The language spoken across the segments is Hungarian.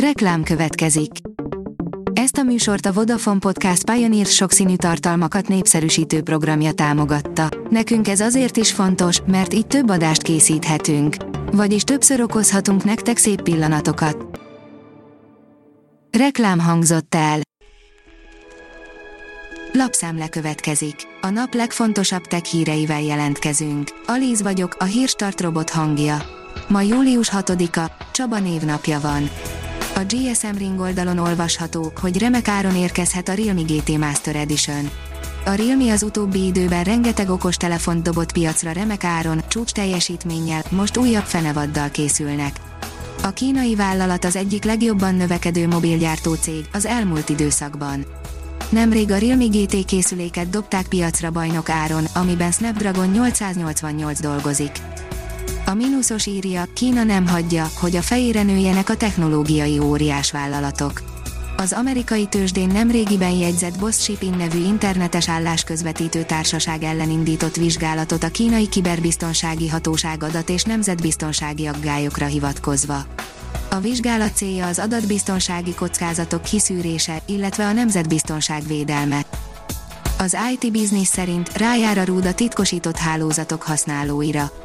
Reklám következik. Ezt a műsort a Vodafone Podcast Pioneer sokszínű tartalmakat népszerűsítő programja támogatta. Nekünk ez azért is fontos, mert így több adást készíthetünk. Vagyis többször okozhatunk nektek szép pillanatokat. Reklám hangzott el. Lapszemle következik. A nap legfontosabb tech híreivel jelentkezünk. Alíz vagyok, a hírstart robot hangja. Ma július 6-a, Csaba névnapja van. A GSM Ring oldalon olvasható, hogy remek áron érkezhet a Realme GT Master Edition. A Realme az utóbbi időben rengeteg okos telefont dobott piacra remek áron, csúcs teljesítménnyel, most újabb fenevaddal készülnek. A kínai vállalat az egyik legjobban növekedő mobilgyártó cég az elmúlt időszakban. Nemrég a Realme GT készüléket dobták piacra bajnok áron, amiben Snapdragon 888 dolgozik. A mínuszos írja, Kína nem hagyja, hogy a fejére nőjenek a technológiai óriás vállalatok. Az amerikai tőzsdén nemrégiben jegyzett Boss Shipping nevű internetes állásközvetítő társaság ellen indított vizsgálatot a kínai kiberbiztonsági hatóság adat és nemzetbiztonsági aggályokra hivatkozva. A vizsgálat célja az adatbiztonsági kockázatok kiszűrése, illetve a nemzetbiztonság védelme. Az IT Business szerint rájár a rúd a titkosított hálózatok használóira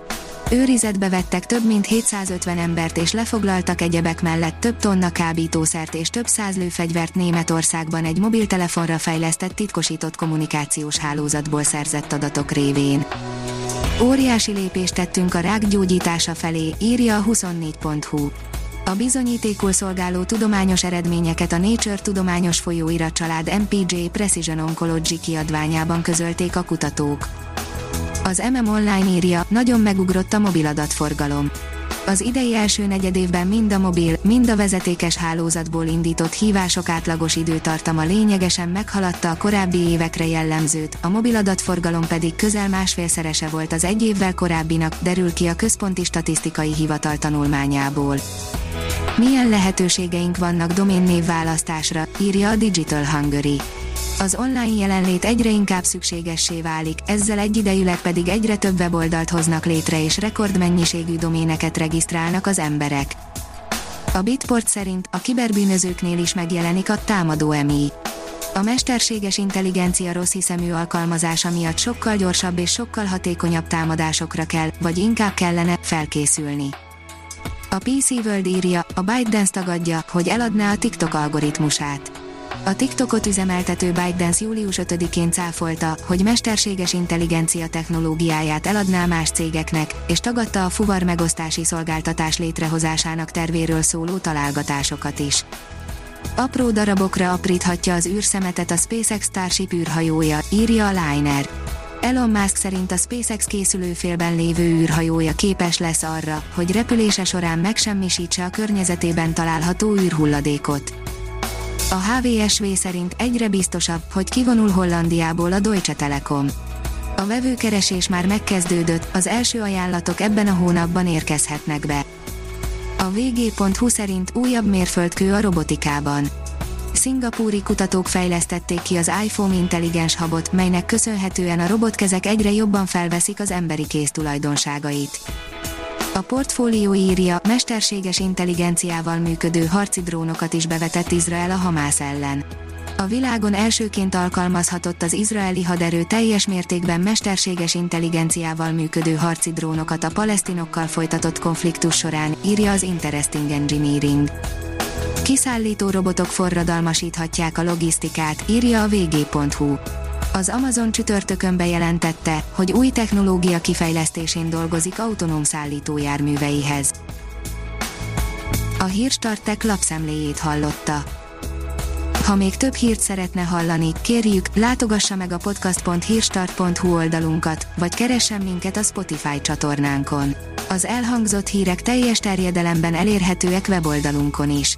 Őrizetbe vettek több mint 750 embert és lefoglaltak egyebek mellett több tonna kábítószert és több száz lőfegyvert Németországban egy mobiltelefonra fejlesztett titkosított kommunikációs hálózatból szerzett adatok révén. Óriási lépést tettünk a rák gyógyítása felé, írja a 24.hu. A bizonyítékul szolgáló tudományos eredményeket a Nature tudományos folyóirat család MPJ Precision Oncology kiadványában közölték a kutatók. Az MM Online írja, nagyon megugrott a mobiladatforgalom. Az idei első negyedévben mind a mobil, mind a vezetékes hálózatból indított hívások átlagos időtartama lényegesen meghaladta a korábbi évekre jellemzőt, a mobiladatforgalom pedig közel másfélszerese volt az egy évvel korábbinak, derül ki a Központi Statisztikai Hivatal tanulmányából. Milyen lehetőségeink vannak doménnév választásra, írja a Digital Hungary az online jelenlét egyre inkább szükségessé válik, ezzel egyidejűleg pedig egyre több weboldalt hoznak létre és rekordmennyiségű doméneket regisztrálnak az emberek. A Bitport szerint a kiberbűnözőknél is megjelenik a támadó EMI. A mesterséges intelligencia rossz hiszemű alkalmazása miatt sokkal gyorsabb és sokkal hatékonyabb támadásokra kell, vagy inkább kellene, felkészülni. A PC World írja, a ByteDance tagadja, hogy eladná a TikTok algoritmusát. A TikTokot üzemeltető ByteDance július 5-én cáfolta, hogy mesterséges intelligencia technológiáját eladná más cégeknek, és tagadta a fuvar megosztási szolgáltatás létrehozásának tervéről szóló találgatásokat is. Apró darabokra apríthatja az űrszemetet a SpaceX Starship űrhajója, írja a Liner. Elon Musk szerint a SpaceX készülőfélben lévő űrhajója képes lesz arra, hogy repülése során megsemmisítse a környezetében található űrhulladékot. A HVSV szerint egyre biztosabb, hogy kivonul Hollandiából a Deutsche Telekom. A vevőkeresés már megkezdődött, az első ajánlatok ebben a hónapban érkezhetnek be. A vg.hu szerint újabb mérföldkő a robotikában. Szingapúri kutatók fejlesztették ki az iPhone intelligens habot, melynek köszönhetően a robotkezek egyre jobban felveszik az emberi kéz tulajdonságait. A portfólió írja, mesterséges intelligenciával működő harci drónokat is bevetett Izrael a Hamász ellen. A világon elsőként alkalmazhatott az izraeli haderő teljes mértékben mesterséges intelligenciával működő harci drónokat a palesztinokkal folytatott konfliktus során, írja az Interesting Engineering. Kiszállító robotok forradalmasíthatják a logisztikát, írja a vg.hu. Az Amazon csütörtökön bejelentette, hogy új technológia kifejlesztésén dolgozik autonóm szállítójárműveihez. A Hírstartek lapszemléjét hallotta. Ha még több hírt szeretne hallani, kérjük, látogassa meg a podcast.hírstart.hu oldalunkat, vagy keressen minket a Spotify csatornánkon. Az elhangzott hírek teljes terjedelemben elérhetőek weboldalunkon is.